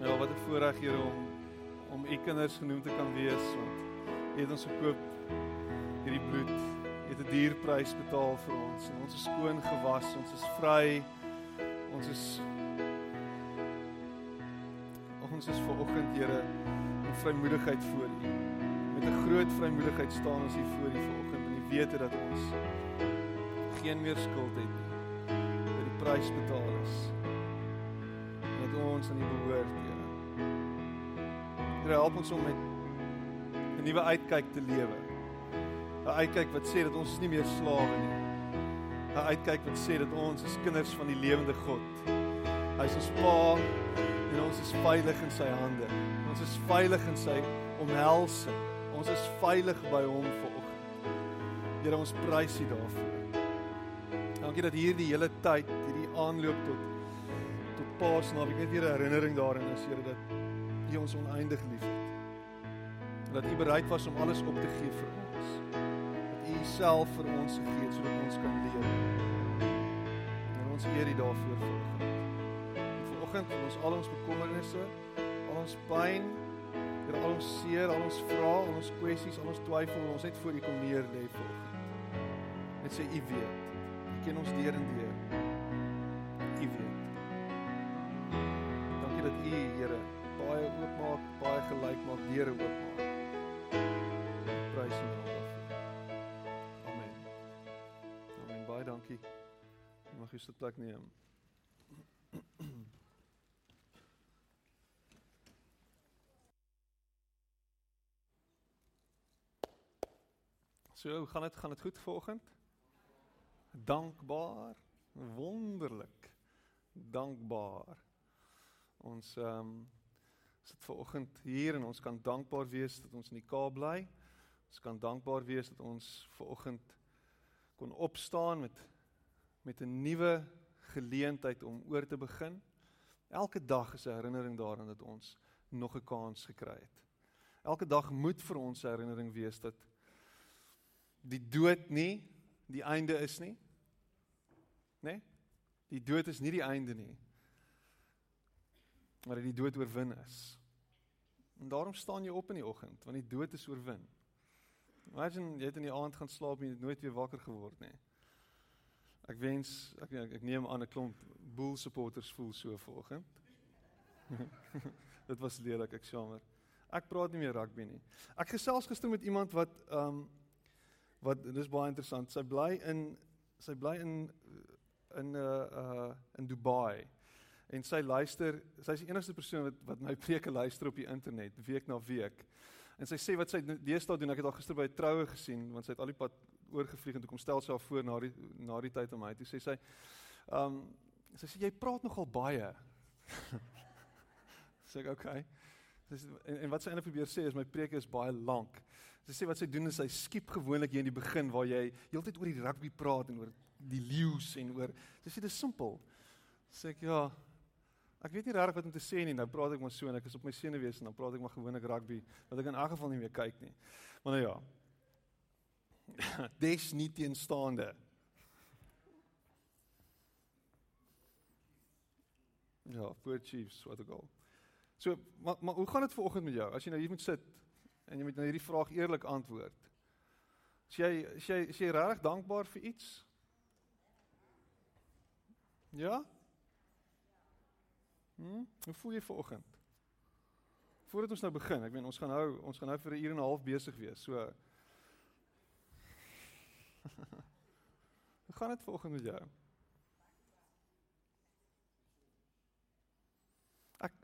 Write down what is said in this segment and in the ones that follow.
Ja, wat 'n voorreg hier om om u kinders genoem te kan wees want u het ons gekoop hierdie bloed het 'n dierprys betaal vir ons en ons is skoon gewas, ons is vry. Ons is ons is ver oggend Here in vrymoedigheid voor U. Met 'n groot vrymoedigheid staan ons hier voor U vanoggend en U weet dat ons geen meer skuld het nie. Dat die prys betaal is. En dat ons aan U behoort, Here. Here help ons om met 'n nuwe uitkyk te lewe. 'n Uitkyk wat sê dat ons nie meer slawe nie. 'n Uitkyk wat sê dat ons is kinders van die lewende God. Hy is ons Pa en ons is veilig in sy hande. Ons is veilig in sy omhelsing. Ons is veilig by hom vanoggend. Here ons prys U daarvoor. Dankie dat hierdie hele tyd, hierdie aanloop tot tot Paasnaweek net weer 'n herinnering daarin is, Here dat U ons oneindig liefhet. Dat U bereid was om alles op te gee vir ons. Dat U self vir ons gegee het sodat ons kan lewe. En ons eer U daarvoor vanoggend vanoggend vir ons al ons bekommernisse, al ons pyn, vir al ons seer, al ons vrae, al ons kwessies, al ons twyfel, ons net voor U kom neer lê vanoggend. Net sê U weet. U ken ons deur en deur. U weet. Dankie dat U, Here, baie oopmaak, baie gelyk maak, deure oopmaak. Prys U naam. Amen. Amen. Baie dankie. Mag jy sit plek neem. So, hoe gaan dit? Gaan dit goed vanoggend? Dankbaar, wonderlik. Dankbaar. Ons ehm um, sit vanoggend hier en ons kan dankbaar wees dat ons in die Kaap bly. Ons kan dankbaar wees dat ons vanoggend kon opstaan met met 'n nuwe geleentheid om oor te begin. Elke dag is 'n herinnering daaraan dat ons nog 'n kans gekry het. Elke dag moet vir ons 'n herinnering wees dat die dood nie die einde is nie. Né? Nee? Die dood is nie die einde nie. Maar dat die dood oorwin is. En daarom staan jy op in die oggend, want die dood is oorwin. Imagine jy het in die aand gaan slaap en jy het nooit weer wakker geword nie. Ek wens ek ek, ek neem aan 'n klomp Bull supporters voel so vanoggend. Dit was lelik, ek jammer. Ek praat nie meer rugby nie. Ek gesels gister met iemand wat ehm um, wat dis baie interessant. Sy bly in sy bly in in 'n uh, uh in Dubai. En sy luister, sy's die enigste persoon wat wat my preke luister op die internet week na week. En sy sê wat sy deesdae doen, ek het al gister by 'n troue gesien want sy het al die pad oorgevlieg en toe kom stel sy haar voor na die na die tyd om my toe sê sy ehm um, sy sê jy praat nogal baie. sê ek okay. Dis en, en wat sy eintlik probeer sê is my preke is baie lank. Sy sê wat sy doen is sy skiep gewoonlik hier in die begin waar jy heeltyd oor die rugby praat en oor die leeu's en oor sy sê dis simpel. Sê ek ja. Ek weet nie regtig wat om te sê nie. Nou praat ek maar so en ek is op my senuwees en dan praat ek maar gewoonlik rugby wat ek in elk geval nie meer kyk nie. Maar nou ja. Dis nie teenstaande. Ja, poor Chiefs, what a goal. So, maar, maar hoe gaan dit vanoggend met jou? As jy nou hier moet sit en jy moet nou hierdie vraag eerlik antwoord. Is jy is jy is jy regtig dankbaar vir iets? Ja? Hm? Hoe voel jy vanoggend? Voordat ons nou begin, ek meen ons gaan nou ons gaan nou vir 'n uur en 'n half besig wees. So Hoe gaan dit vanoggend met jou? Ek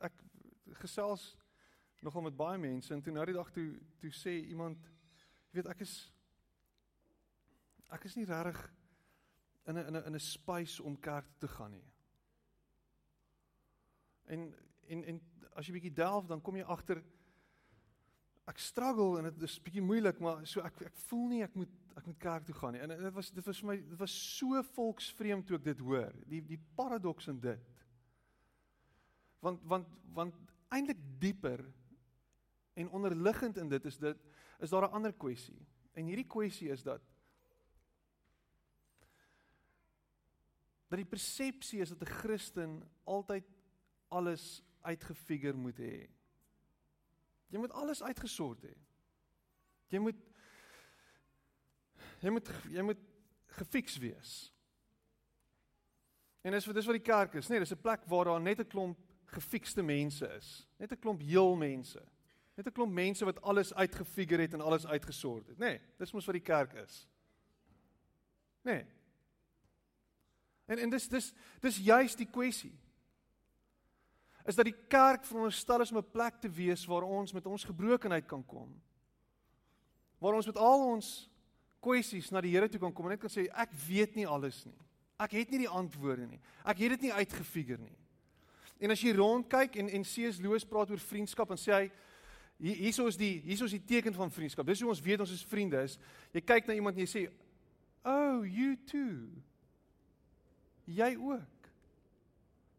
ek gesels nogal met baie mense en toe nou die dag toe toe sê iemand jy weet ek is ek is nie regtig in 'n in 'n in 'n space om kerk toe te gaan nie. En en en as jy bietjie delf dan kom jy agter ek struggle en dit is bietjie moeilik maar so ek ek voel nie ek moet ek moet kerk toe gaan nie. En dit was dit was vir my dit was so volksvreemd toe ek dit hoor. Die die paradoks in dit. Want want want eintlik dieper En onderliggend in dit is dit is daar 'n ander kwessie. En hierdie kwessie is dat dat die persepsie is dat 'n Christen altyd alles uitgefigure moet hê. Jy moet alles uitgesort hê. Jy moet jy moet jy moet gefiks wees. En dis dis wat die kerk is, nee, dis 'n plek waar daar net 'n klomp gefikste mense is. Net 'n klomp heel mense. Net 'n klomp mense wat alles uitgefigure het en alles uitgesort het, nê? Nee, dis mos wat die kerk is. Nê? Nee. En en dis dis dis juist die kwessie. Is dat die kerk veronderstel is om 'n plek te wees waar ons met ons gebrokenheid kan kom. Waar ons met al ons kwessies na die Here toe kan kom en net kan sê ek weet nie alles nie. Ek het nie die antwoorde nie. Ek het dit nie uitgefigure nie. En as jy rondkyk en en C.S. Lewis praat oor vriendskap en sê hy hierso is die hierso is die teken van vriendskap. Dis hoe ons weet ons is vriende is. Jy kyk na iemand en jy sê, "Oh, you too." jy ook.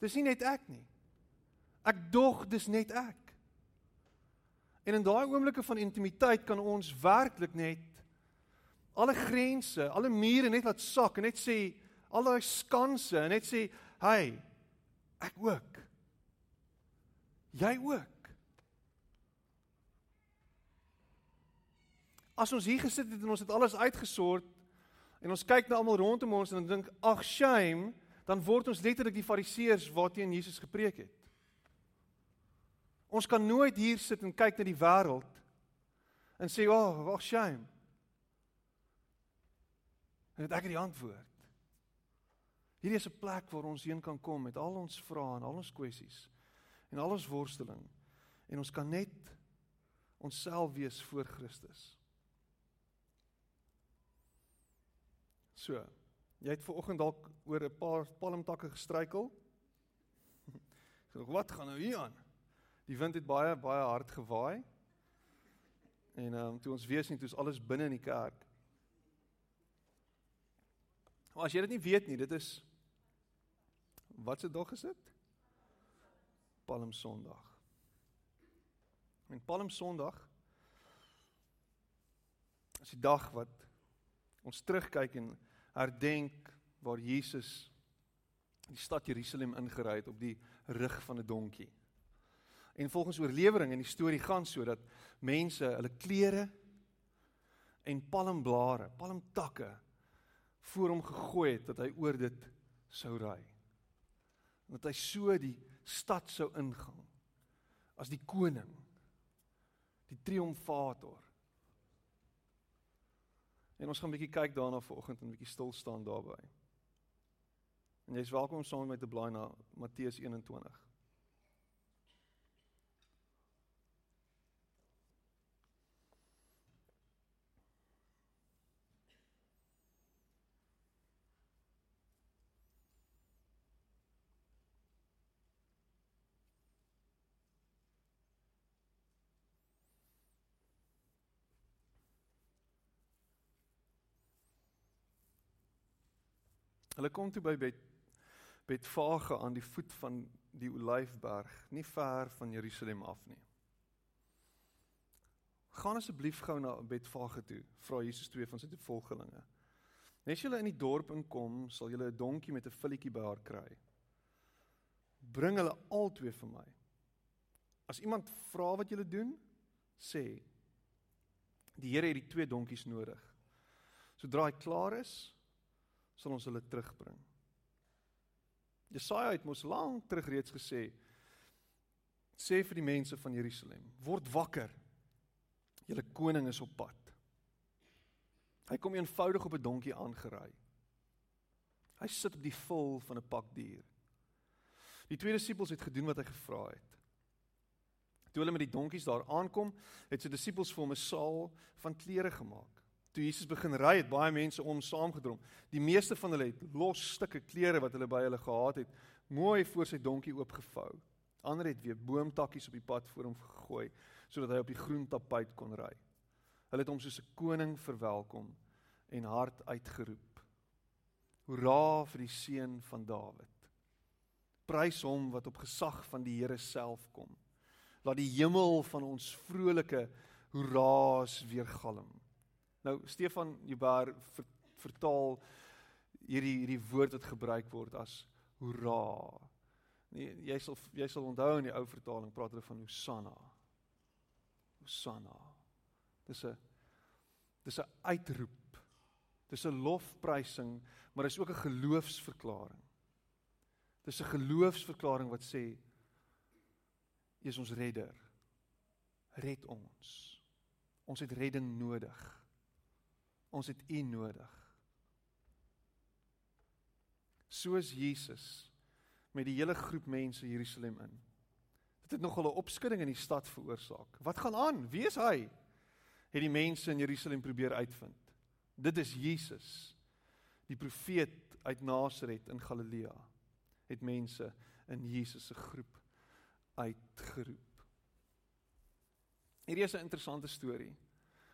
Dis nie net ek nie. Ek dog dis net ek. En in daai oomblikke van intimiteit kan ons werklik net alle grense, alle mure net laat sak en net sê al daai skanse en net sê, "Hey, ek ook." Jy ook. As ons hier gesit het en ons het alles uitgesort en ons kyk na almal rondom ons en dan dink ag shame dan word ons letterlik die fariseërs waarteen Jesus gepreek het. Ons kan nooit hier sit en kyk na die wêreld en sê, "Ag, oh, wat shame." En dit ek het die antwoord. Hierdie is 'n plek waar ons heen kan kom met al ons vrae en al ons kwessies en al ons worsteling en ons kan net onsself wees voor Christus. So, jy het ver oggend dalk oor 'n paar palmtakke gestruikel. Sê, "Wat gaan nou hier aan?" Die wind het baie baie hard gewaai. En ehm um, toe ons weer sien, toe is alles binne in die kerk. Maar as jy dit nie weet nie, dit is wat se dag is dit? Palm Sondag. En Palm Sondag is die dag wat ons terugkyk en herdenk waar Jesus die stad Jerusalem ingery het op die rug van 'n donkie. En volgens oorlewering in die storie gaan sodat mense hulle klere en palmblare, palmtakke voor hom gegooi het dat hy oor dit sou ry. Dat hy so die stad sou ingaan as die koning, die triomfator. En ons gaan 'n bietjie kyk daarna vanoggend en 'n bietjie stil staan daarbey. En jy's welkom saam met my te blaai na Matteus 21. Hulle kom toe by Bet Betfage aan die voet van die Olyfberg, nie ver van Jerusalem af nie. Gaan asseblief gou na Betfage toe, vra Jesus twee van sy volgelinge. Net as julle in die dorp inkom, sal julle 'n donkie met 'n filletjie by haar kry. Bring hulle albei vir my. As iemand vra wat julle doen, sê die Here het die twee donkies nodig. Sodra hy klaar is, sal ons hulle terugbring. Jesaja het mos lank terug reeds gesê sê vir die mense van Jerusalem, word wakker. Julle koning is op pad. Hy kom eenvoudig op 'n donkie aangery. Hy sit op die vol van 'n pak dier. Die twee disippels het gedoen wat hy gevra het. Toe hulle met die donkies daar aankom, het sy disippels vir hom 'n saal van klere gemaak toe Jesus begin ry het baie mense om saamgedrom. Die meeste van hulle het los stukke klere wat hulle by hulle gehad het, mooi voor sy donkie oopgevou. Ander het weer boomtakkies op die pad voor hom gegooi sodat hy op die groen tapuit kon ry. Hulle het hom soos 'n koning verwelkom en hard uitgeroep. Hoera vir die seun van Dawid. Prys hom wat op gesag van die Here self kom. Laat die hemel van ons vrolike hoeraas weergalm. Nou Stefan Joubert ver, vertaal hierdie hierdie woord wat gebruik word as hoera. Nee, jy sal jy sal onthou in die ou vertaling praat hulle van Hosanna. Hosanna. Dis 'n dis 'n uitroep. Dis 'n lofprysing, maar dis ook 'n geloofsverklaring. Dis 'n geloofsverklaring wat sê jy is ons redder. Red ons. Ons het redding nodig. Ons het U nodig. Soos Jesus met die hele groep mense Jerusalem in. Dit het nogal 'n opskudding in die stad veroorsaak. Wat gaan aan? Wie is hy? Het die mense in Jerusalem probeer uitvind. Dit is Jesus, die profeet uit Nasaret in Galilea. Het mense in Jesus se groep uitgeroep. Hierdie is 'n interessante storie.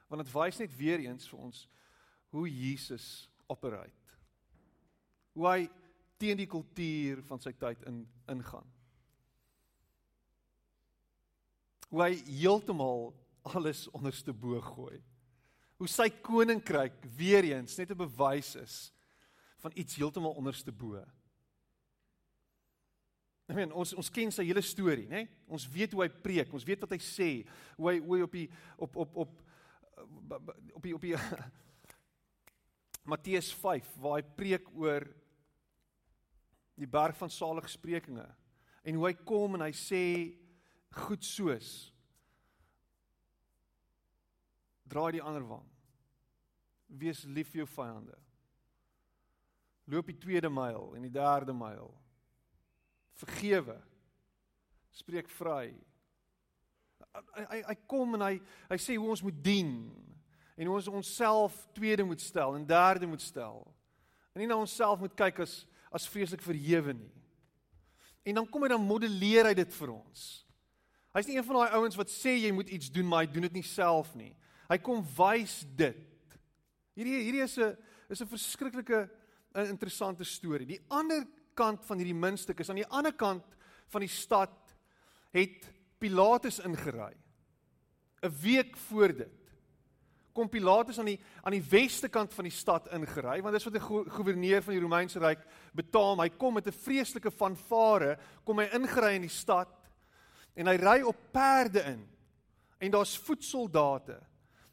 Want dit wys net weer eens vir ons hoe Jesus operate. Hoe hy teen die kultuur van sy tyd in ingaan. Hoe hy heeltemal alles onderste bo gooi. Hoe sy koninkryk weer eens net 'n bewys is van iets heeltemal onderste bo. Ek meen ons ons ken sy hele storie, nê? Ons weet hoe hy preek, ons weet wat hy sê, hoe hy hoe hy op die op op op op die op die Matteus 5 waar hy preek oor die berg van saligsprekinge. En hoe hy kom en hy sê goed soos draai die ander wang. Wees lief vir jou vyande. Loop die tweede myl en die derde myl. Vergewe. Spreek vry. Hy hy hy kom en hy hy sê hoe ons moet dien en hoe ons onsself tweede moet stel en derde moet stel en nie na onsself moet kyk as as vreeslik verhewe nie. En dan kom hy dan modelleer hy dit vir ons. Hy's nie een van daai ouens wat sê jy moet iets doen maar hy doen dit nie self nie. Hy kom wys dit. Hierdie hierdie is 'n is 'n verskriklike 'n interessante storie. Die ander kant van hierdie muntstuk is aan die ander kant van die stad het Pilatus ingery. 'n Week voor dit kom Pilatus aan die aan die weste kant van die stad ingery want dis wat 'n go goewerneur van die Romeinse ryk betaam hy kom met 'n vreeslike fanfare kom hy ingery in die stad en hy ry op perde in en daar's voetsoldate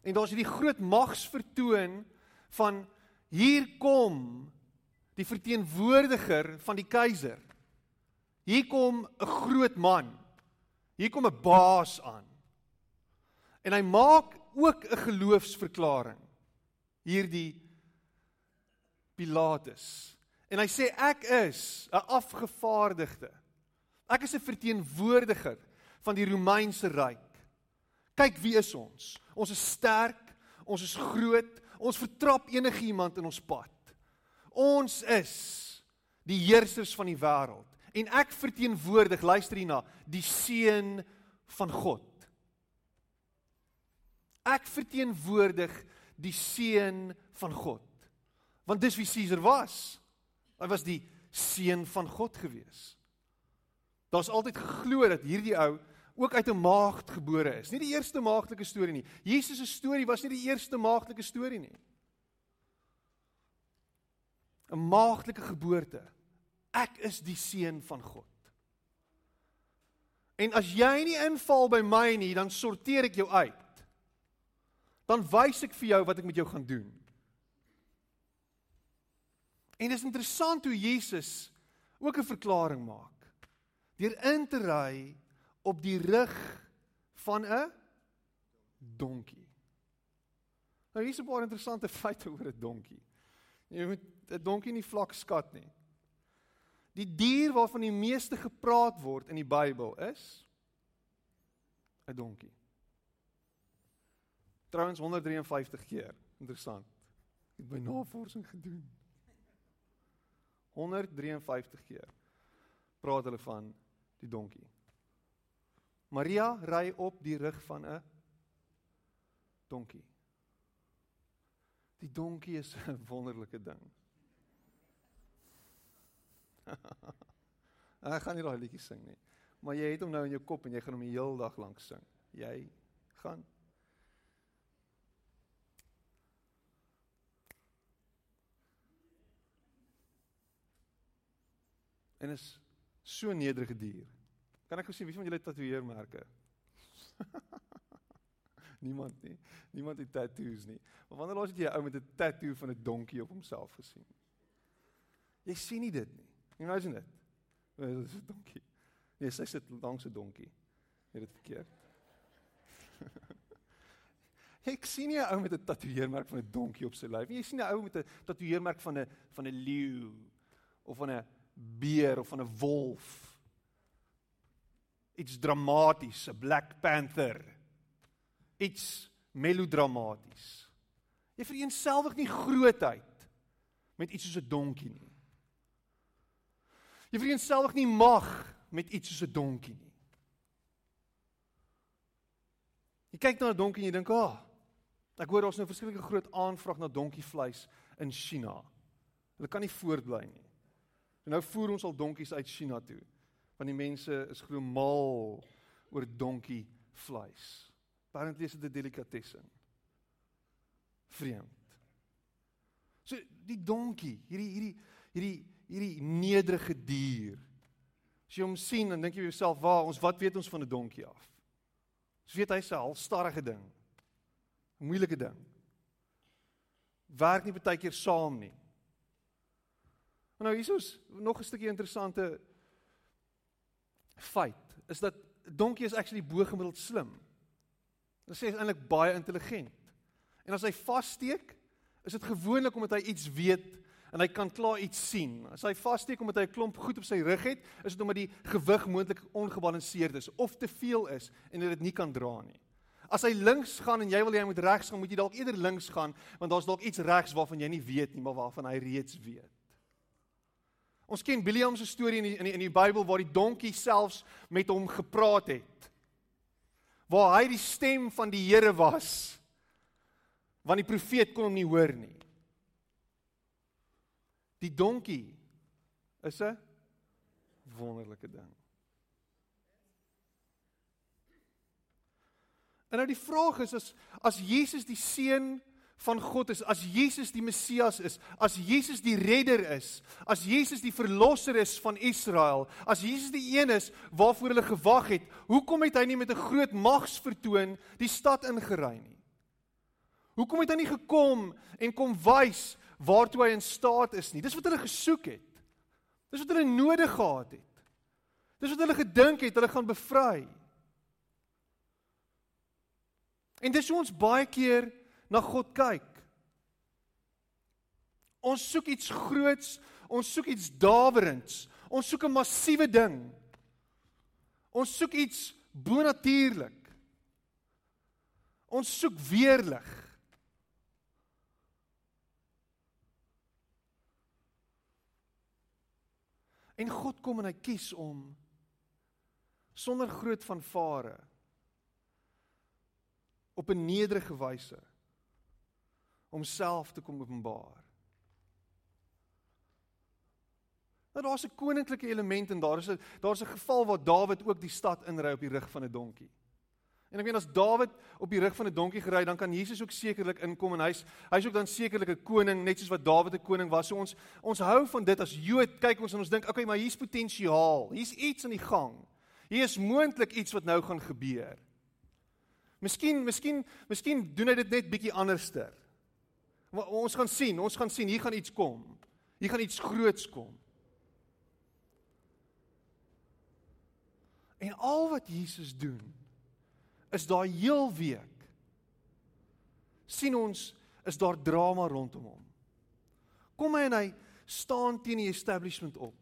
en daar's hierdie groot magsvertoon van hier kom die verteenwoordiger van die keiser. Hier kom 'n groot man. Hier kom 'n baas aan. En hy maak ook 'n geloofsverklaring. Hierdie Pilatus. En hy sê ek is 'n afgevaardigde. Ek is 'n verteenwoordiger van die Romeinse ryk. Kyk wie is ons? Ons is sterk, ons is groot, ons vertrap enigiemand in ons pad. Ons is die heersers van die wêreld en ek verteenwoordig, luister hierna, die seun van God. Ek verteenwoordig die seun van God. Want dis wie Caesar was. Hy was die seun van God gewees. Daar's altyd geglo dat hierdie ou ook uit 'n maagd gebore is. Nie die eerste maagdelike storie nie. Jesus se storie was nie die eerste maagdelike storie nie. 'n Maagdelike geboorte. Ek is die seun van God. En as jy nie inval by my nie, dan sorteer ek jou uit dan wys ek vir jou wat ek met jou gaan doen. En dit is interessant hoe Jesus ook 'n verklaring maak. Deur in te ry op die rug van 'n donkie. Nou hier's 'n paar interessante feite oor 'n donkie. Jy moet 'n donkie nie vlak skat nie. Die dier waarvan die meeste gepraat word in die Bybel is 'n donkie. Trouwens 153 keer. Interessant. Ek het my navorsing gedoen. 153 keer praat hulle van die donkie. Maria ry op die rug van 'n donkie. Die donkie is 'n wonderlike ding. Ek gaan nie daai liedjie sing nie. Maar jy het hom nou in jou kop en jy gaan hom die hele dag lank sing. Jy gaan En is so nederige dier. Kan ek gou sien wie van julle tatoeëermerke? Niemand nie. Niemand het tattoos nie. Maar wanneer laas het jy 'n ou met 'n tattoo van 'n donkie op homself gesien? Jy sien nie dit nie. Imagine dit. Dit is 'n donkie. Nee, sy sit langs 'n donkie. Het dit verkeerd. Ek sien nie 'n ou met 'n tatoeëermerk van 'n donkie op sy lyf nie. Jy sien 'n ou met 'n tatoeëermerk van 'n van 'n leeu of van 'n beer of van 'n wolf. Iets dramaties, 'n Black Panther. Iets melodramaties. Jy vereenselwig nie grootheid met iets soos 'n donkie nie. Jy vereenselwig nie mag met iets soos 'n donkie nie. Jy kyk na 'n donkie en jy dink, "Ag, oh, ek hoor daar's nou 'n verskriklike groot aanvraag na donkievleis in China. Hulle kan nie voortbly nie." En nou voer ons al donkies uit China toe. Want die mense is glo mal oor donkie vleis. Apparently is dit 'n delikatessen. Vreemd. So die donkie, hierdie hierdie hierdie hierdie nederige dier. As jy hom sien, dan dink jy vir jouself, "Waar, ons wat weet ons van 'n donkie af?" Ons weet hy's 'n halstarrige ding. 'n Moeilike ding. Werk nie baie keer saam nie. Nou hier is nog 'n stukkie interessante feit is dat donkie is actually bo-gemiddeld slim. Dit sê hy is eintlik baie intelligent. En as hy vassteek, is dit gewoonlik omdat hy iets weet en hy kan klaar iets sien. As hy vassteek omdat hy 'n klomp goed op sy rug het, is dit omdat die gewig moontlik ongebalanseerd is of te veel is en dit nie kan dra nie. As hy links gaan en jy wil jy moet regs gaan, moet jy dalk eerder links gaan want daar's dalk iets regs waarvan jy nie weet nie, maar waarvan hy reeds weet. Ons ken Biliam se storie in die, in die in die Bybel waar die donkie selfs met hom gepraat het. Waar hy die stem van die Here was. Want die profeet kon hom nie hoor nie. Die donkie is 'n wonderlike ding. En nou die vraag is as as Jesus die seun van God is, as Jesus die Messias is, as Jesus die redder is, as Jesus die verlosser is van Israel, as Jesus die een is waarvoor hulle gewag het, hoekom het hy nie met 'n groot magsvertoon die stad ingery nie? Hoekom het hy nie gekom en kom wys waartoe hy in staat is nie? Dis wat hulle gesoek het. Dis wat hulle nodig gehad het. Dis wat hulle gedink het hulle gaan bevry. En dis hoe ons baie keer na God kyk. Ons soek iets groots, ons soek iets dawerends. Ons soek 'n massiewe ding. Ons soek iets bonatuurlik. Ons soek weerlig. En God kom en hy kies om sonder groot vanvare op 'n nederige wyse homself te kom openbaar. Nou daar's 'n koninklike element en daar is 'n daar's 'n geval waar Dawid ook die stad inry op die rug van 'n donkie. En ek weet as Dawid op die rug van 'n donkie gery, dan kan Jesus ook sekerlik inkom en hy's hy's ook dan sekerlik 'n koning net soos wat Dawid 'n koning was. So ons ons hou van dit as Jood, kyk ons en ons dink, okay, maar hier's potensiaal. Hier's iets aan die gang. Hier is moontlik iets wat nou gaan gebeur. Miskien, miskien, miskien doen hy dit net bietjie anderster. Ons gaan sien, ons gaan sien hier gaan iets kom. Hier gaan iets groots kom. En al wat Jesus doen is daai heel week sien ons is daar drama rondom hom. Kom hy en hy staan teen die establishment op.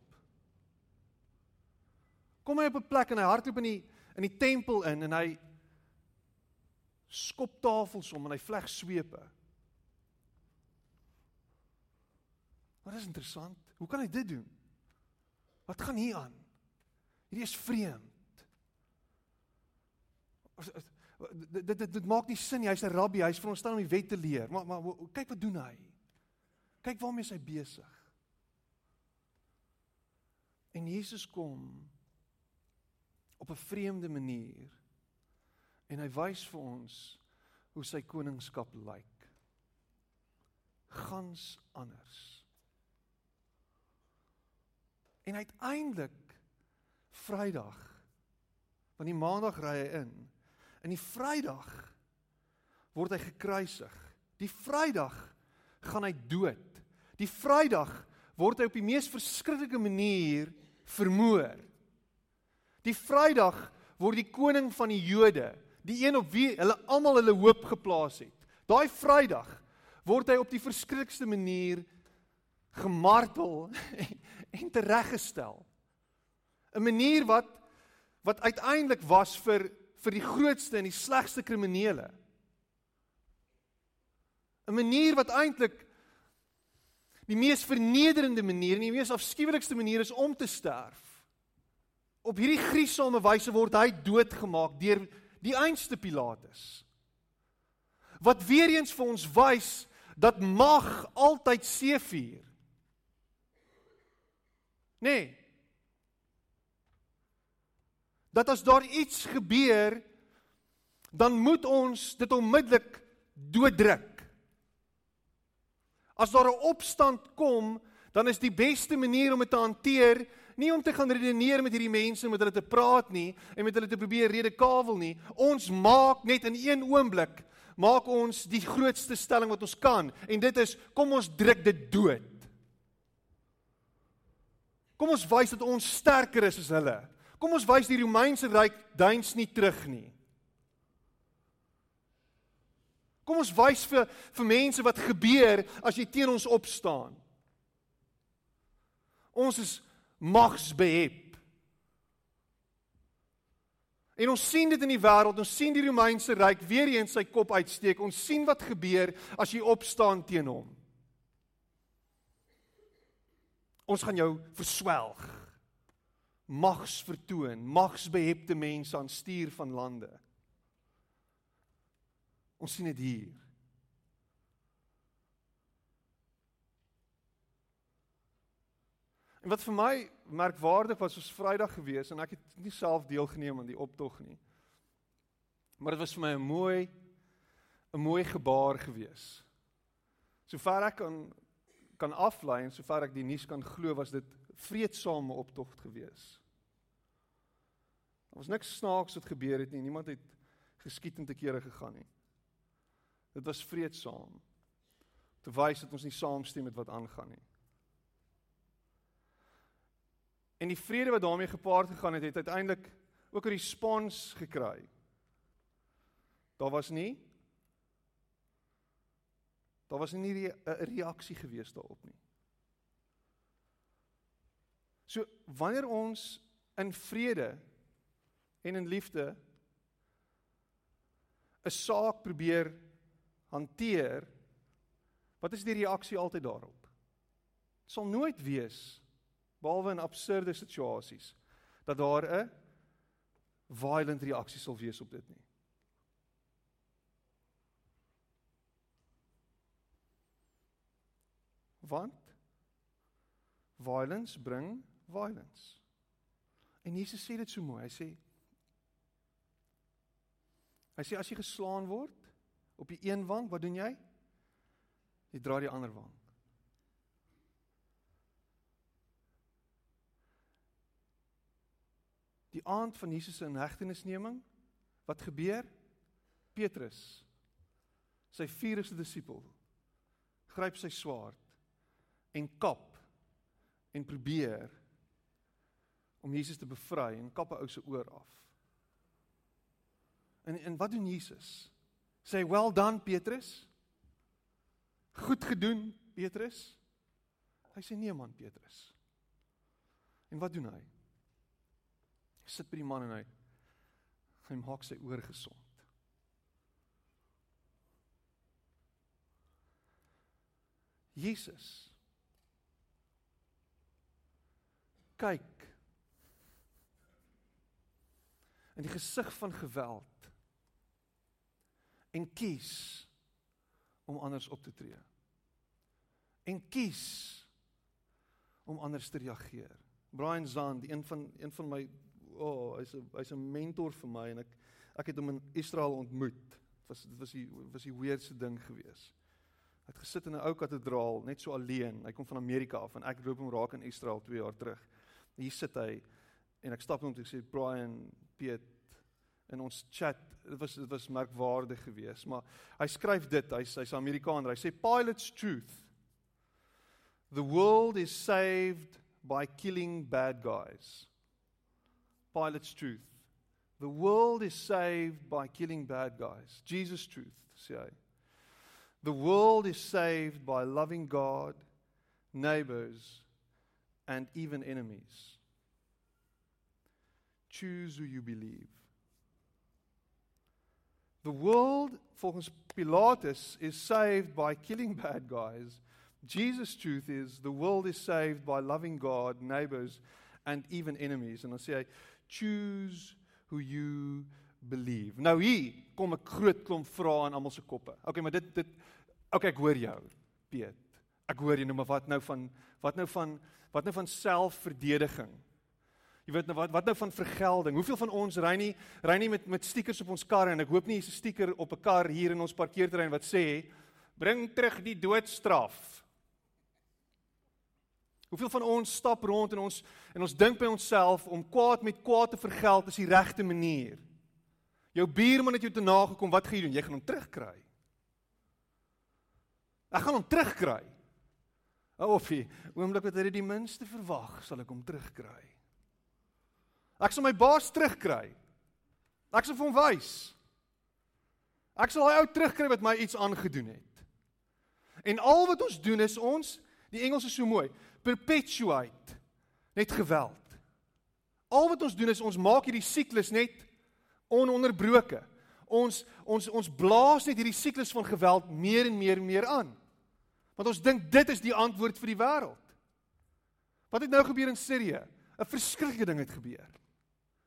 Kom hy op 'n plek en hy hardloop in die in die tempel in en hy skop tafels om en hy vleg swepe. Wat is interessant? Hoe kan hy dit doen? Wat gaan hier aan? Hierdie is vreemd. Dit dit dit, maak nie sin nie. Hy's 'n rabbi, hy's veronderstel om die wet te leer. Maar maar kyk wat doen hy? Kyk waarmee hy besig. En Jesus kom op 'n vreemde manier. En hy wys vir ons hoe sy koningskap lyk. Gans anders. En uiteindelik Vrydag want die Maandag ry hy in. In die Vrydag word hy gekruisig. Die Vrydag gaan hy dood. Die Vrydag word hy op die mees verskriklike manier vermoor. Die Vrydag word die koning van die Jode, die een op wie hulle almal hulle hoop geplaas het. Daai Vrydag word hy op die verskriklikste manier gemartel en tereggestel. 'n Manier wat wat uiteindelik was vir vir die grootste en die slegste kriminele. 'n Manier wat eintlik die mees vernederende manier en die mees afskuwelikste manier is om te sterf. Op hierdie gruisame wyse word hy doodgemaak deur die einste Pilatus. Wat weer eens vir ons wys dat mag altyd seëvier. Nee. Dat as daar iets gebeur, dan moet ons dit onmiddellik dooddruk. As daar 'n opstand kom, dan is die beste manier om dit te hanteer nie om te gaan redeneer met hierdie mense met hulle te praat nie en met hulle te probeer redekavel nie. Ons maak net in een oomblik maak ons die grootste stelling wat ons kan en dit is kom ons druk dit dood. Kom ons wys dat ons sterker is as hulle. Kom ons wys die Romeinse ryk duins nie terug nie. Kom ons wys vir vir mense wat gebeur as jy teen ons opstaan. Ons is magsbehep. En ons sien dit in die wêreld, ons sien die Romeinse ryk weer eens sy kop uitsteek. Ons sien wat gebeur as jy opstaan teen hom. Ons gaan jou verswelg. Mags vertoon, magsbehepte mense aan stuur van lande. Ons sien dit hier. En wat vir my merkwaardig was, was Vrydag gewees en ek het nie self deelgeneem aan die optog nie. Maar dit was vir my 'n mooi 'n mooi gebaar gewees. Sover ek kan kan aflei en sover ek die nuus kan glo, was dit vreedsame optog gewees. Daar was niks snaaks wat gebeur het nie. Niemand het geskiet en te kere gegaan nie. Dit was vreedsaam. Te wys dat ons nie saamstem met wat aangaan nie. En die vrede wat daarmee gepaard gegaan het, het uiteindelik ook 'n respons gekry. Daar was nie daar was nie 'n reaksie gewees daarop nie. So wanneer ons in vrede en in liefde 'n saak probeer hanteer, wat is die reaksie altyd daarop? Dit sal nooit wees behalwe in absurde situasies dat daar 'n violent reaksie sal wees op dit nie. Want violence bring violence. En Jesus sê dit so mooi. Hy sê Hy sê as jy geslaan word op die een wang, wat doen jy? Jy dra die ander wang. Die aand van Jesus se inhegtenisneming, wat gebeur? Petrus, sy vierigste disipel, gryp sy swaard en kap en probeer om Jesus te bevry en kap 'n ou se oor af. En en wat doen Jesus? Sê well done Petrus. Goed gedoen Petrus. Hy sê nee man Petrus. En wat doen hy? sit by die man en hy hy maak sy oor gesond. Jesus kyk in die gesig van geweld en kies om anders op te tree. En kies om anders te reageer. Brian Zahn, die een van een van my oh, hy's 'n hy's 'n mentor vir my en ek ek het hom in Israel ontmoet. Dit was dit was die was die weirdste ding gewees. Hy het gesit in 'n ou kathedraal net so alleen. Hy kom van Amerika af en ek loop hom raak in Israel 2 jaar terug. Hier sit hy en ek stap hom toe en sê Brian Piet in ons chat dit was dit was merkwaardig geweest maar hy skryf dit hy's hy's Amerikaner hy sê Pilate's truth. The world is saved by killing bad guys. Pilate's truth. The world is saved by killing bad guys. Jesus truth sê hy. The world is saved by loving God neighbors and even enemies choose who you believe. The world, volgens Pilatus, is saved by killing bad guys. Jesus' truth is the world is saved by loving God, neighbors, and even enemies. En dan sê hy, choose who you believe. Nou hier kom 'n groot klomp vrae in almal se koppe. Okay, maar dit dit okay, ek hoor jou, Piet. Ek hoor jy nou maar wat nou van wat nou van wat nou van selfverdediging? Jy weet nou wat wat nou van vergelding? Hoeveel van ons ry nie ry nie met met stickers op ons karre en ek hoop nie hier's 'n sticker op 'n kar hier in ons parkeerterrein wat sê bring terug die doodstraf. Hoeveel van ons stap rond en ons en ons dink by onsself om kwaad met kwaad te vergeld is die regte manier. Jou buurman het jou te nagekom, wat gaan jy doen? Jy gaan hom terugkry. Ek gaan hom terugkry. Of hy, oomblik wat hy die minste verwag, sal ek hom terugkry. Ek sal my baas terugkry. Ek sal vir hom wys. Ek sal daai ou terugkry wat my iets aangedoen het. En al wat ons doen is ons, die Engels is so mooi, perpetuate net geweld. Al wat ons doen is ons maak hierdie siklus net ononderbroke. Ons ons ons blaas net hierdie siklus van geweld meer en meer en meer aan. Want ons dink dit is die antwoord vir die wêreld. Wat het nou gebeur in Sirië? 'n Verskriklike ding het gebeur.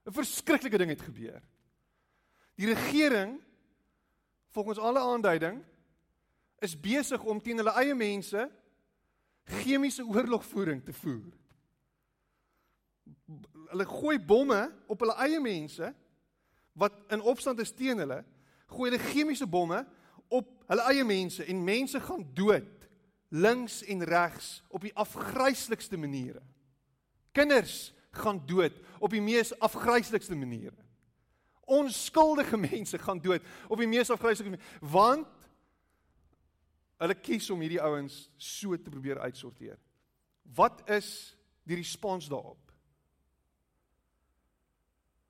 'n verskriklike ding het gebeur. Die regering volgens alle aanduiding is besig om teen hulle eie mense chemiese oorlogvoering te voer. Hulle gooi bomme op hulle eie mense wat in opstand is teen hulle, gooi hulle chemiese bomme op hulle eie mense en mense gaan dood links en regs op die afgryslikste maniere. Kinders gaan dood op die mees afgryslikste maniere. Onskuldige mense gaan dood op die mees afgryslike maniere want hulle kies om hierdie ouens so te probeer uitsorteer. Wat is die respons daarop?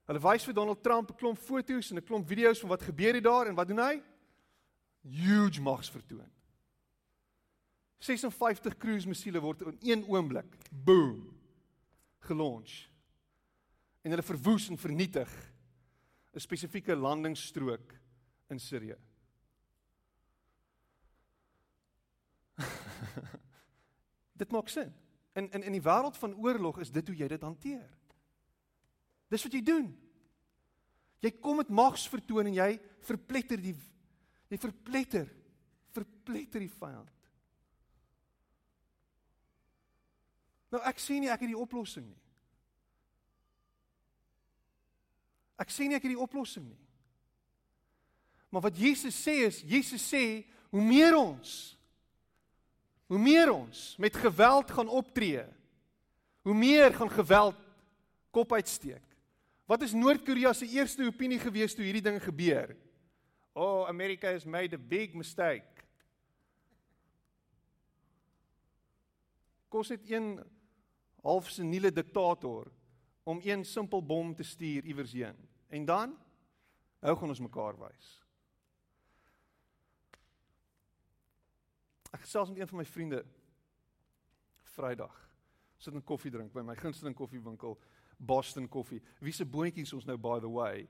Hulle wys vir Donald Trump 'n klomp foto's en 'n klomp video's van wat gebeur het daar en wat doen hy? Huge mags vertoon. 56 cruise missiele word in een oomblik boom gelons. En hulle verwoes en vernietig 'n spesifieke landingsstrook in Sirië. dit maak sin. In in in die wêreld van oorlog is dit hoe jy dit hanteer. Dis wat jy doen. Jy kom met mags vertoon en jy verpletter die jy verpletter verpletter die vyand. Nou ek sê nie ek het die oplossing nie. Ek sê nie ek het die oplossing nie. Maar wat Jesus sê is Jesus sê hoe meer ons hoe meer ons met geweld gaan optree, hoe meer gaan geweld kop uitsteek. Wat is Noord-Korea se eerste opinie gewees toe hierdie ding gebeur? Oh, America has made a big mistake. Kos het een half seniele diktator om een simpel bom te stuur iewers heen. En dan hou gaan ons mekaar wys. Ek gesels met een van my vriende Vrydag. Sit 'n koffie drink by my gunsteling koffiewinkel Boston Coffee. Wie se boontjies ons nou by the way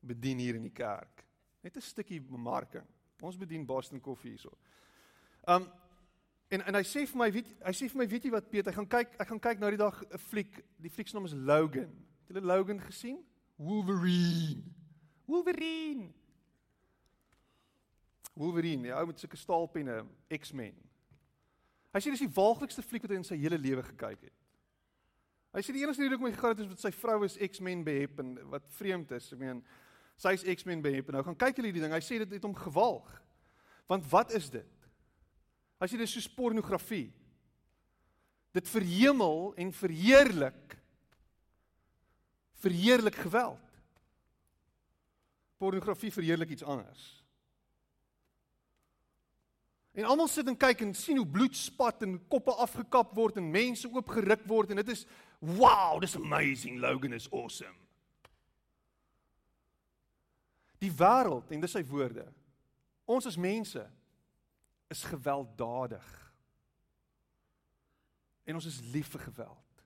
bedien hier in die kerk. Net 'n stukkie bemarking. Ons bedien Boston Coffee hierso. Um En en hy sê vir my, weet hy sê vir my, weet jy wat Piet, hy gaan kyk, ek gaan kyk nou die dag 'n fliek. Die fliek se naam is Logan. Het julle Logan gesien? Wolverine. Wolverine. Wolverine, ja, met sulke staalpenne, X-Men. Hy sê dis die waaglikste fliek wat hy in sy hele lewe gekyk het. Hy sê die enigste rede hoekom hy gegaan het is wat sy vrou is X-Men behep en wat vreemd is. Ek meen, sy is X-Men behep. Nou gaan kyk julle hierdie ding. Hy sê dit het hom gewalg. Want wat is dit? Hy sê dit is soos pornografie. Dit verhemel en verheerlik verheerlik geweld. Pornografie verheerlik iets anders. En almal sit en kyk en sien hoe bloed spat en koppe afgekap word en mense oopgeruk word en dit is wow, this amazing Logan is awesome. Die wêreld en dis sy woorde. Ons as mense is gewelddadig. En ons is lief vir geweld.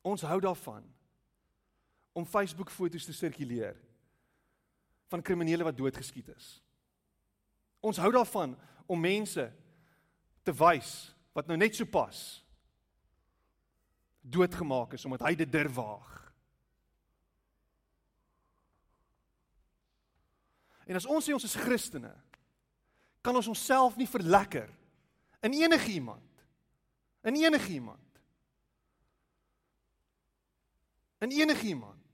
Ons hou daarvan om Facebook foto's te sirkuleer van kriminele wat doodgeskiet is. Ons hou daarvan om mense te wys wat nou net so pas doodgemaak is omdat hy dit durf waag. En as ons sê ons is Christene, kan ons onsself nie verlekker in enige iemand. In enige iemand. In enige iemand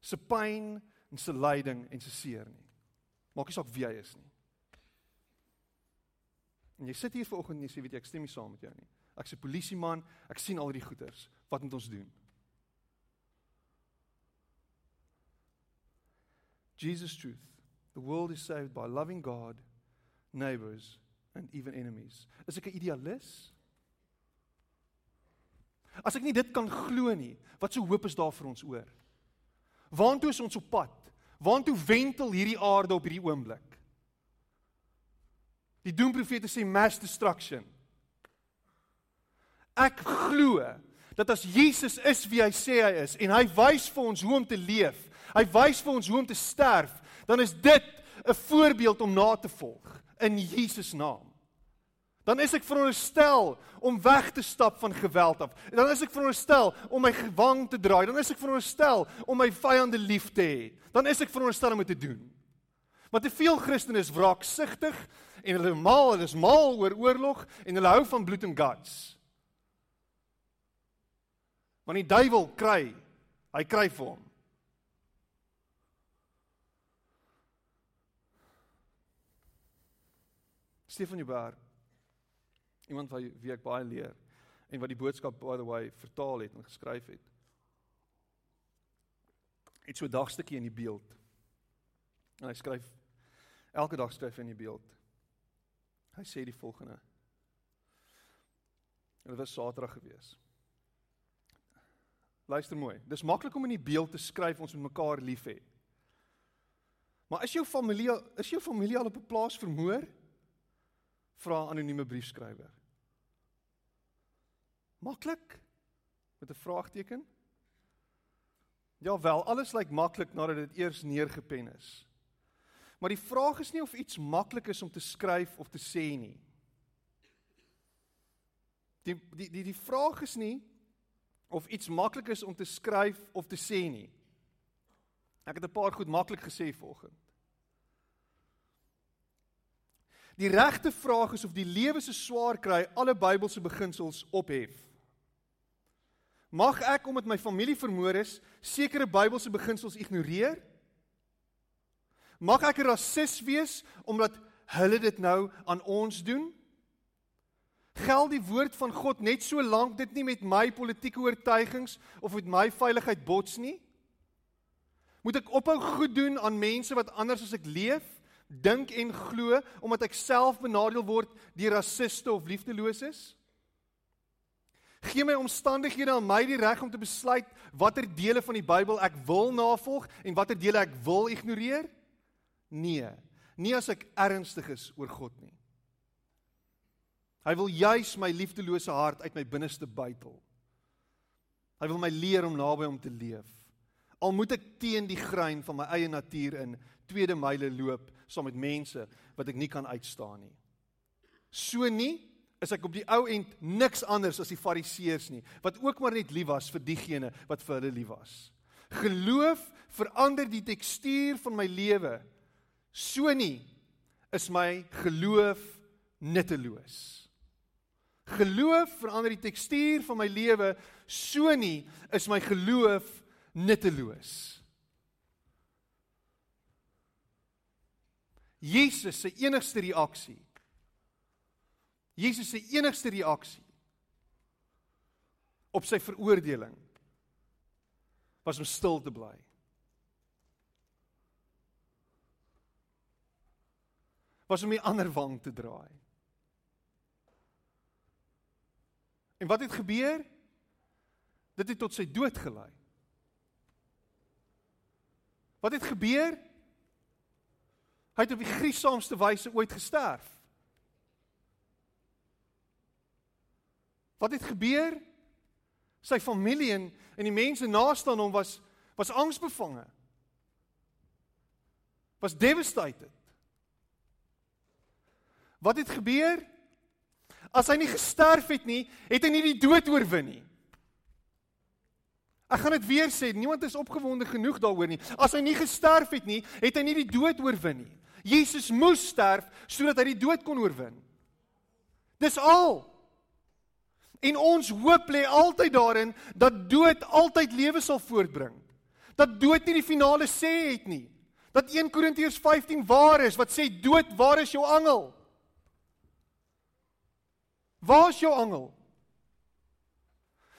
se pyn en se lyding en se seer nie. Maak nie saak wie hy is nie. En jy sit hier vanoggend en jy sê weet jy ek stem nie saam met jou nie. Ek's 'n polisieman, ek sien al die goeters. Wat moet ons doen? Jesus truth. The world is saved by loving God, neighbors and even enemies. Is ek 'n idealis? As ek nie dit kan glo nie, wat so hoop is daar vir ons oor? Waartoe is ons op pad? Waartoe wentel hierdie aarde op hierdie oomblik? Die doemprofete sê mass destruction. Ek glo dat as Jesus is wie hy sê hy is en hy wys vir ons hoe om te leef, hy wys vir ons hoe om te sterf, dan is dit 'n voorbeeld om na te volg in Jesus naam. Dan is ek veronderstel om weg te stap van geweld af. Dan is ek veronderstel om my gewang te draai. Dan is ek veronderstel om my vyande lief te hê. Dan is ek veronderstel om dit te doen. Maar te veel Christene is wraaksugtig en hulle mal, hulle is mal oor oorlog en hulle hou van bloed en guts. Want die duiwel kry, hy kry vir hom. Stefan Jubber iemand wat wie ek baie leer en wat die boodskap by the way vertaal het en geskryf het. Het so dagstukkie in die beeld. En hy skryf elke dag skryf hy in die beeld. Hy sê die volgende. En dit was Saterdag gewees. Luister mooi. Dis maklik om in die beeld te skryf ons moet mekaar lief hê. Maar is jou familie is jou familie al op 'n plaas vermoor? Vra anonieme briefskrywer. Maklik? Met 'n vraagteken? Ja wel, alles lyk maklik nadat dit eers neergepen is. Maar die vraag is nie of iets maklik is om te skryf of te sê nie. Die die die die vraag is nie of iets maklik is om te skryf of te sê nie. Ek het 'n paar goed maklik gesê vanoggend. Die regte vraag is of die lewe se swaar kry alle Bybelse beginsels ophef. Mag ek omdat my familie vermoor is, sekere Bybelse beginsels ignoreer? Mag ek 'n rasis wees omdat hulle dit nou aan ons doen? Geld die woord van God net so lank dit nie met my politieke oortuigings of met my veiligheid bots nie? Moet ek ophou goed doen aan mense wat anders as ek leef, dink en glo omdat ek self benadeel word deur rasiste of liefdeloses? Gee my omstandighede aan my die reg om te besluit watter dele van die Bybel ek wil navolg en watter dele ek wil ignoreer? Nee, nie as ek ernstig is oor God nie. Hy wil juis my liefdelose hart uit my binneste buitel. Hy wil my leer om naby hom te leef. Al moet ek teen die grein van my eie natuur in tweede myle loop saam met mense wat ek nie kan uitstaan nie. So nie is ek op die ou end niks anders as die fariseërs nie, wat ook maar net lief was vir diegene wat vir hulle lief was. Geloof verander die tekstuur van my lewe So nie is my geloof nutteloos. geloof verander die tekstuur van my lewe, so nie is my geloof nutteloos. Jesus se enigste reaksie. Jesus se enigste reaksie op sy veroordeling was om stil te bly. Was om die ander wang te draai. En wat het gebeur? Dit het tot sy dood gelei. Wat het gebeur? Hy het op die gruisamste wyse ooit gesterf. Wat het gebeur? Sy familie en en die mense naaste aan hom was was angsbevange. Was devastated. Wat het gebeur? As hy nie gesterf het nie, het hy nie die dood oorwin nie. Ek gaan dit weer sê, niemand is opgewonde genoeg daaroor nie. As hy nie gesterf het nie, het hy nie die dood oorwin nie. Jesus moes sterf sodat hy die dood kon oorwin. Dis al. En ons hoop lê altyd daarin dat dood altyd lewe sal voortbring. Dat dood nie die finale sê het nie. Dat 1 Korintiërs 15 waar is wat sê dood, waar is jou angel? Waar is jou angel?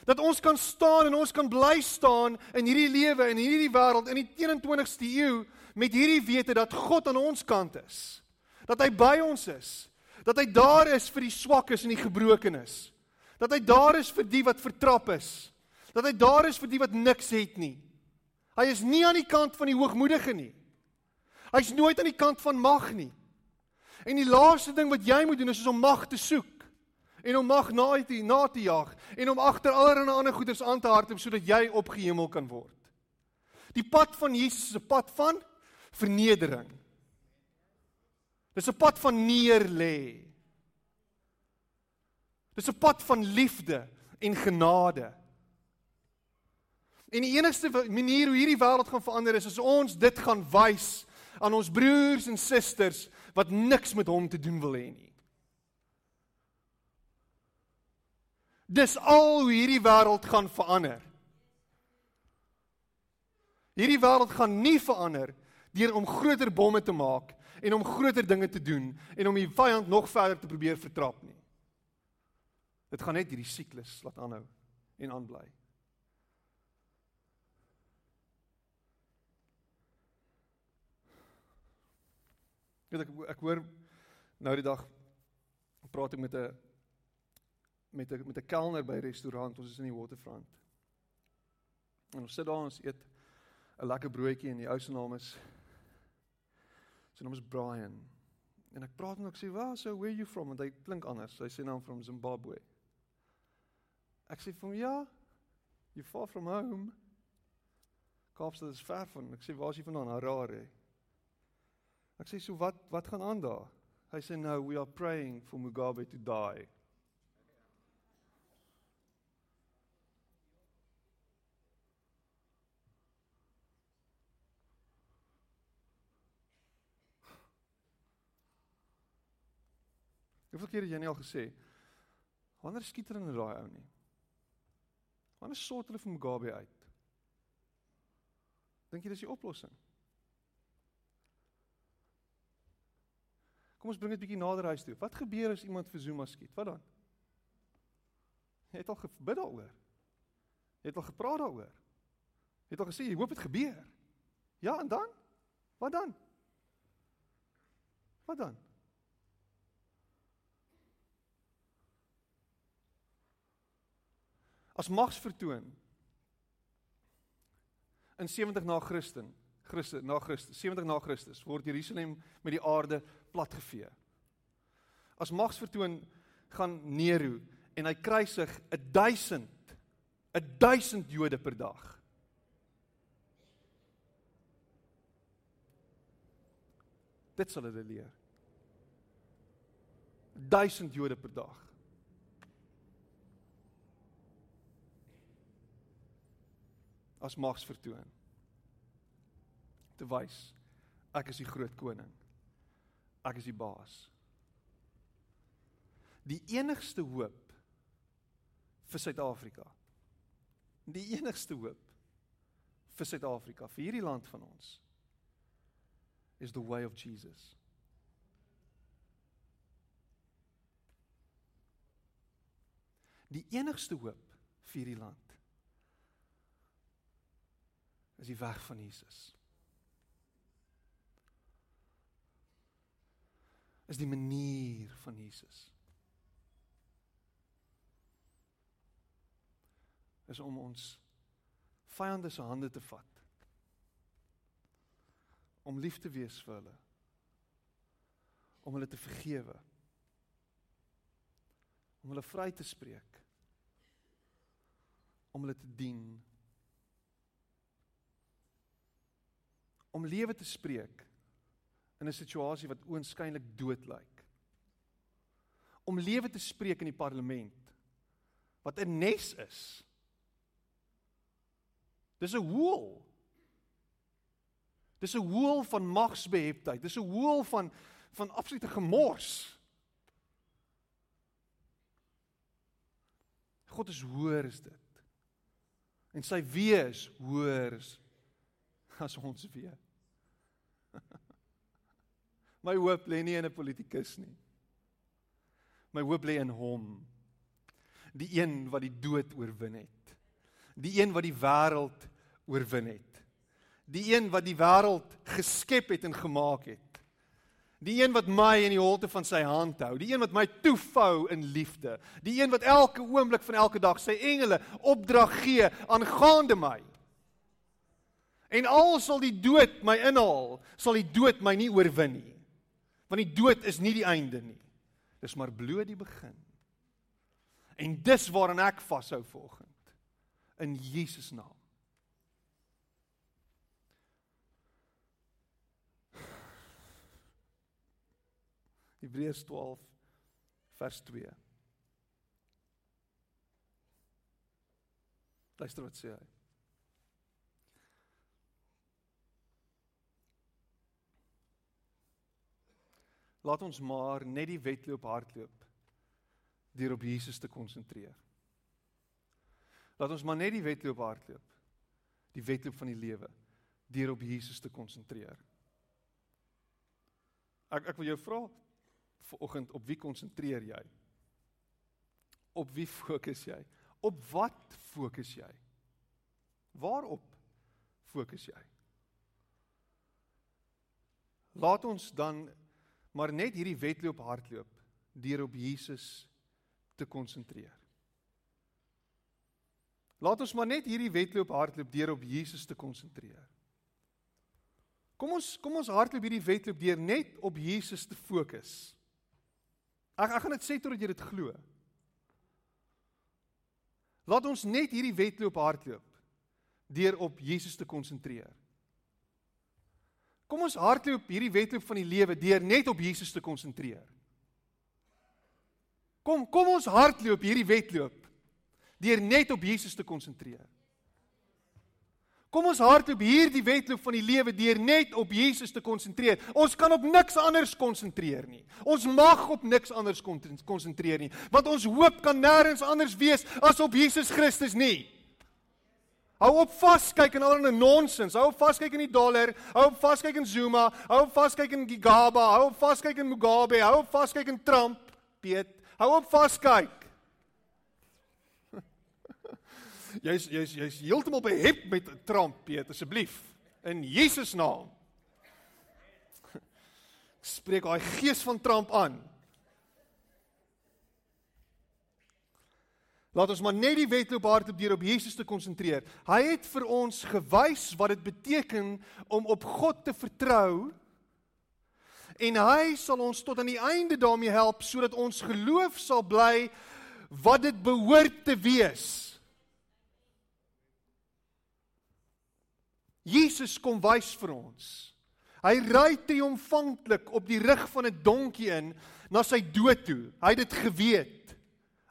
Dat ons kan staan en ons kan bly staan in hierdie lewe en hierdie wêreld in die 21ste eeu met hierdie wete dat God aan ons kant is. Dat hy by ons is. Dat hy daar is vir die swakkes en die gebrokenes. Dat hy daar is vir die wat vertrap is. Dat hy daar is vir die wat niks het nie. Hy is nie aan die kant van die hoogmoedige nie. Hy's nooit aan die kant van mag nie. En die laaste ding wat jy moet doen is om mag te soek en om mag na te na te jag en om agter allerlei ander goeders aan te hardloop sodat jy opgehemel kan word. Die pad van Jesus is 'n pad van vernedering. Dis 'n pad van neerlê. Dis 'n pad van liefde en genade. En die enigste manier hoe hierdie wêreld gaan verander is as ons dit gaan wys aan ons broers en susters wat niks met hom te doen wil hê nie. Dis al hoe hierdie wêreld gaan verander. Hierdie wêreld gaan nie verander deur om groter bomme te maak en om groter dinge te doen en om die vyand nog verder te probeer vertrap nie. Dit gaan net hierdie siklus laat aanhou en aanbly. Ek ek, ek hoor nou die dag praat ek met 'n met 'n met 'n kelner by 'n restaurant, ons is in die Waterfront. En ons sit daar ons eet 'n lekker broodjie en die ou se naam is sy naam is Brian. En ek praat en ek sê, "Waar so where you from?" want hy klink anders. Hy sê naam from Zimbabwe. Ek sê vir hom, "Ja, you far from home." Kaapstad is ver van. Ek sê, "Waar is jy vandaan?" Harare. Ek sê, "So wat wat gaan aan daar?" Hy sê, "No, we are praying for Mugabe to die." Hoeveel keer het jy nie al gesê wanneer skiet hulle in daai ou nie? Wanneer sort hulle vir Mugabe uit? Dink jy dis die oplossing? Kom ons bring dit bietjie nader huis toe. Wat gebeur as iemand vir Zuma skiet? Wat dan? Jy het al gebid daaroor. Jy het al gepraat daaroor. Jy het al gesê jy hoop dit gebeur. Ja, en dan? Wat dan? Wat dan? As mags vertoon in 70 na Christus Christus na Christus 70 na Christus word Jerusalem met die aarde platgevee. As mags vertoon gaan Nero en hy kruisig 1000 1000 Jode per dag. Dit sal hulle leer. 1000 Jode per dag as mags vertoon. Te wys ek is die groot koning. Ek is die baas. Die enigste hoop vir Suid-Afrika. Die enigste hoop vir Suid-Afrika, vir hierdie land van ons is the way of Jesus. Die enigste hoop vir hierdie land is die weg van Jesus. Is die manier van Jesus. Is om ons vyande se hande te vat. Om lief te wees vir hulle. Om hulle te vergewe. Om hulle vry te spreek om hulle te dien. Om lewe te spreek in 'n situasie wat oënskynlik dood lyk. Om lewe te spreek in die parlement wat 'n nes is. Dis 'n hoel. Dis 'n hoel van magsbeheptheid. Dis 'n hoel van van absolute gemors. God is hoër as dit en sy wees hoër as ons wee. My hoop lê nie in 'n politikus nie. My hoop lê in hom. Die een wat die dood oorwin het. Die een wat die wêreld oorwin het. Die een wat die wêreld geskep het en gemaak het. Die een wat my in die holte van sy hand hou, die een wat my toefou in liefde, die een wat elke oomblik van elke dag sy engele opdrag gee aangaande my. En al sal die dood my inhaal, sal die dood my nie oorwin nie. Want die dood is nie die einde nie. Dis maar bloot die begin. En dis waaraan ek vashou vanoggend. In Jesus naam. Hebreërs 12 vers 2. Luister wat sê hy. Laat ons maar net die wedloop hardloop deur op Jesus te konsentreer. Laat ons maar net die wedloop hardloop. Die wedloop van die lewe deur op Jesus te konsentreer. Ek ek wil jou vra, vanoggend op wie konsentreer jy? Op wie fokus jy? Op wat fokus jy? Waarop fokus jy? Laat ons dan maar net hierdie wedloop hardloop deur op Jesus te konsentreer. Laat ons maar net hierdie wedloop hardloop deur op Jesus te konsentreer. Kom ons kom ons hardloop hierdie wedloop deur net op Jesus te fokus. Ek ek gaan dit sê totdat jy dit glo. Laat ons net hierdie wedloop hardloop deur op Jesus te konsentreer. Kom ons hardloop hierdie wedloop van die lewe deur net op Jesus te konsentreer. Kom kom ons hardloop hierdie wedloop deur net op Jesus te konsentreer. Kom ons hardloop hierdie wedloop van die lewe deur net op Jesus te konsentreer. Ons kan op niks anders konsentreer nie. Ons mag op niks anders konsentreer nie, want ons hoop kan nêrens anders wees as op Jesus Christus nie. Hou op vaskyk in allerlei nonsens. Hou op vaskyk in die dollar, hou op vaskyk in Zuma, hou op vaskyk in Gigaba, hou op vaskyk in Mugabe, hou op vaskyk in Trump, Piet. Hou op vaskyk. Jy's jy's jy's heeltemal behep met Trump, Piet, asseblief. In Jesus naam. Spreek daai gees van Trump aan. Laat ons maar net die wedloop hardloop deur op Jesus te konsentreer. Hy het vir ons gewys wat dit beteken om op God te vertrou. En hy sal ons tot aan die einde daarmee help sodat ons geloof sal bly wat dit behoort te wees. Jesus kom wys vir ons. Hy ry triomfantlik op die rug van 'n donkie in na sy dood toe. Hy het dit geweet.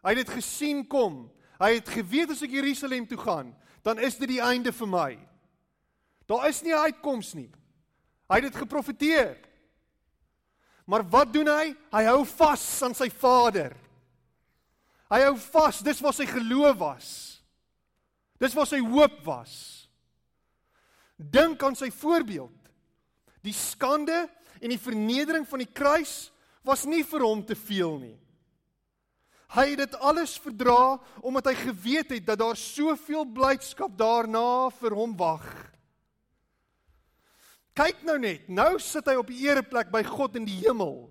Hy het dit gesien kom. Hy het geweet as ek Jerusalem toe gaan, dan is dit die einde vir my. Daar is nie 'n uitkoms nie. Hy het dit geprofeteer. Maar wat doen hy? Hy hou vas aan sy Vader. Hy hou vas, dis waar sy geloof was. Dis waar sy hoop was. Dink aan sy voorbeeld. Die skande en die vernedering van die kruis was nie vir hom te veel nie. Hy het dit alles verdra omdat hy geweet het dat daar soveel blydskap daarna vir hom wag. Kyk nou net, nou sit hy op die ereplek by God in die hemel.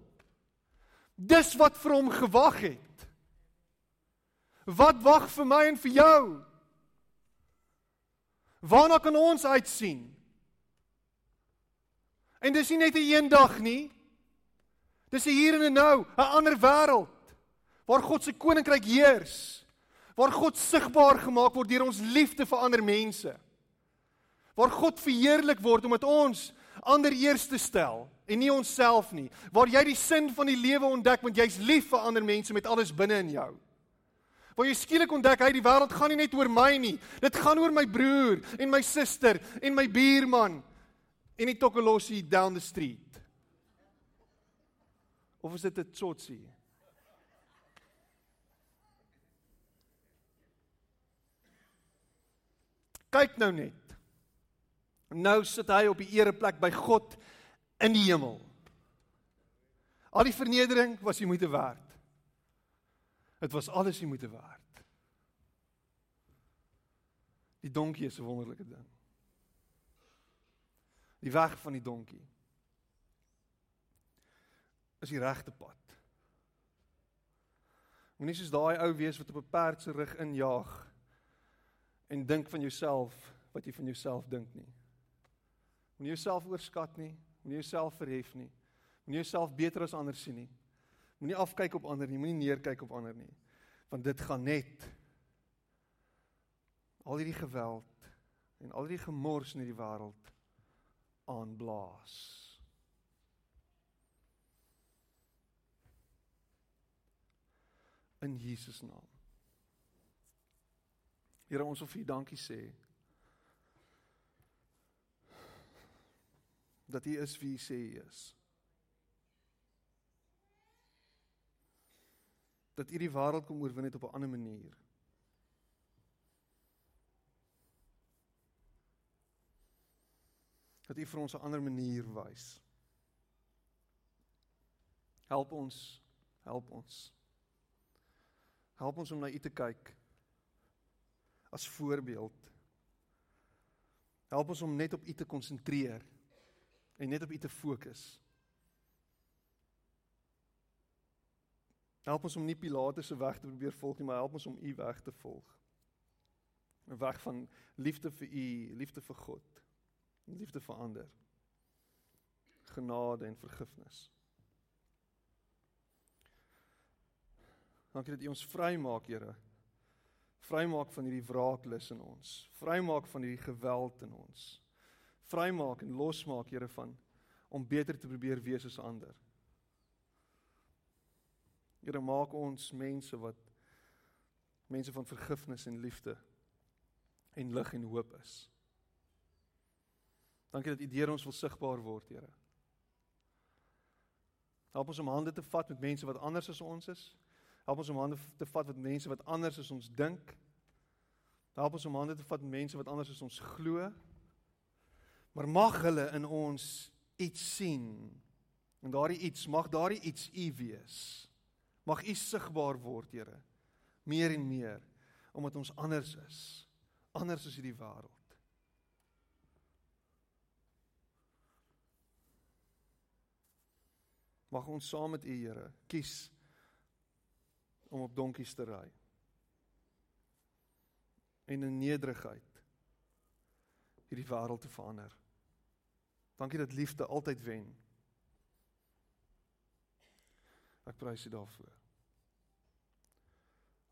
Dis wat vir hom gewag het. Wat wag vir my en vir jou? Waarna kan ons uitsien? En dis nie net 'n eendag nie. Dis 'n hier en 'n nou, 'n ander wêreld waar God se koninkryk heers. Waar God sigbaar gemaak word deur ons liefde vir ander mense. Waar God verheerlik word omdat ons ander eerste stel en nie onsself nie. Waar jy die sin van die lewe ontdek want jy's lief vir ander mense met alles binne in jou. Waar jy skielik ontdek hy die wêreld gaan nie net oor my nie. Dit gaan oor my broer en my suster en my buurman en die tokkelosie down the street. Of is dit 'n tsotsie? Kyk nou net. Nou sit hy op die ereplek by God in die hemel. Al die vernedering was hy moeite werd. Dit was alles die moeite werd. Die donkie is 'n wonderlike ding. Die weg van die donkie is die regte pad. Moenie soos daai ou wees wat op 'n perd se rug injaag en dink van jouself wat jy van jouself dink nie. Moenie jouself oorskat nie, moenie jouself verhef nie. Moenie jouself beter as ander sien nie. Moenie afkyk op ander nie, moenie neerkyk op ander nie. Want dit gaan net al hierdie geweld en al hierdie gemors in hierdie wêreld aanblaas. In Jesus naam. Here ons wil vir U dankie sê. Dat U is wie U sê U is. dat u die wêreld kom oorwin het op 'n ander manier. Dat u vir ons 'n ander manier wys. Help ons, help ons. Help ons om na u te kyk as voorbeeld. Help ons om net op u te konsentreer en net op u te fokus. Help ons om nie Pilatus se weg te probeer volg nie, maar help ons om u weg te volg. 'n Weg van liefde vir u, liefde vir God, liefde vir ander. Genade en vergifnis. Dankie dat U ons vrymaak, Here. Vrymaak van hierdie wraaklus in ons. Vrymaak van hierdie geweld in ons. Vrymaak en losmaak, Here, van om beter te probeer wees as ander. Here maak ons mense wat mense van vergifnis en liefde en lig en hoop is. Dankie dat U deur ons wil sigbaar word, Here. Help ons om hande te vat met mense wat anders as ons is. Help ons om hande te vat met mense wat anders as ons dink. Help ons om hande te vat met mense wat anders as ons glo. Maar mag hulle in ons iets sien. En daardie iets mag daardie iets U wees. Mag U sigbaar word, Here. Meer en meer omdat ons anders is. Anders as hierdie wêreld. Mag ons saam met U, Here, kies om op donkies te ry. En in nederigheid hierdie wêreld te verander. Dankie dat liefde altyd wen. Ek prys U daarvoor.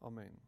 Amen.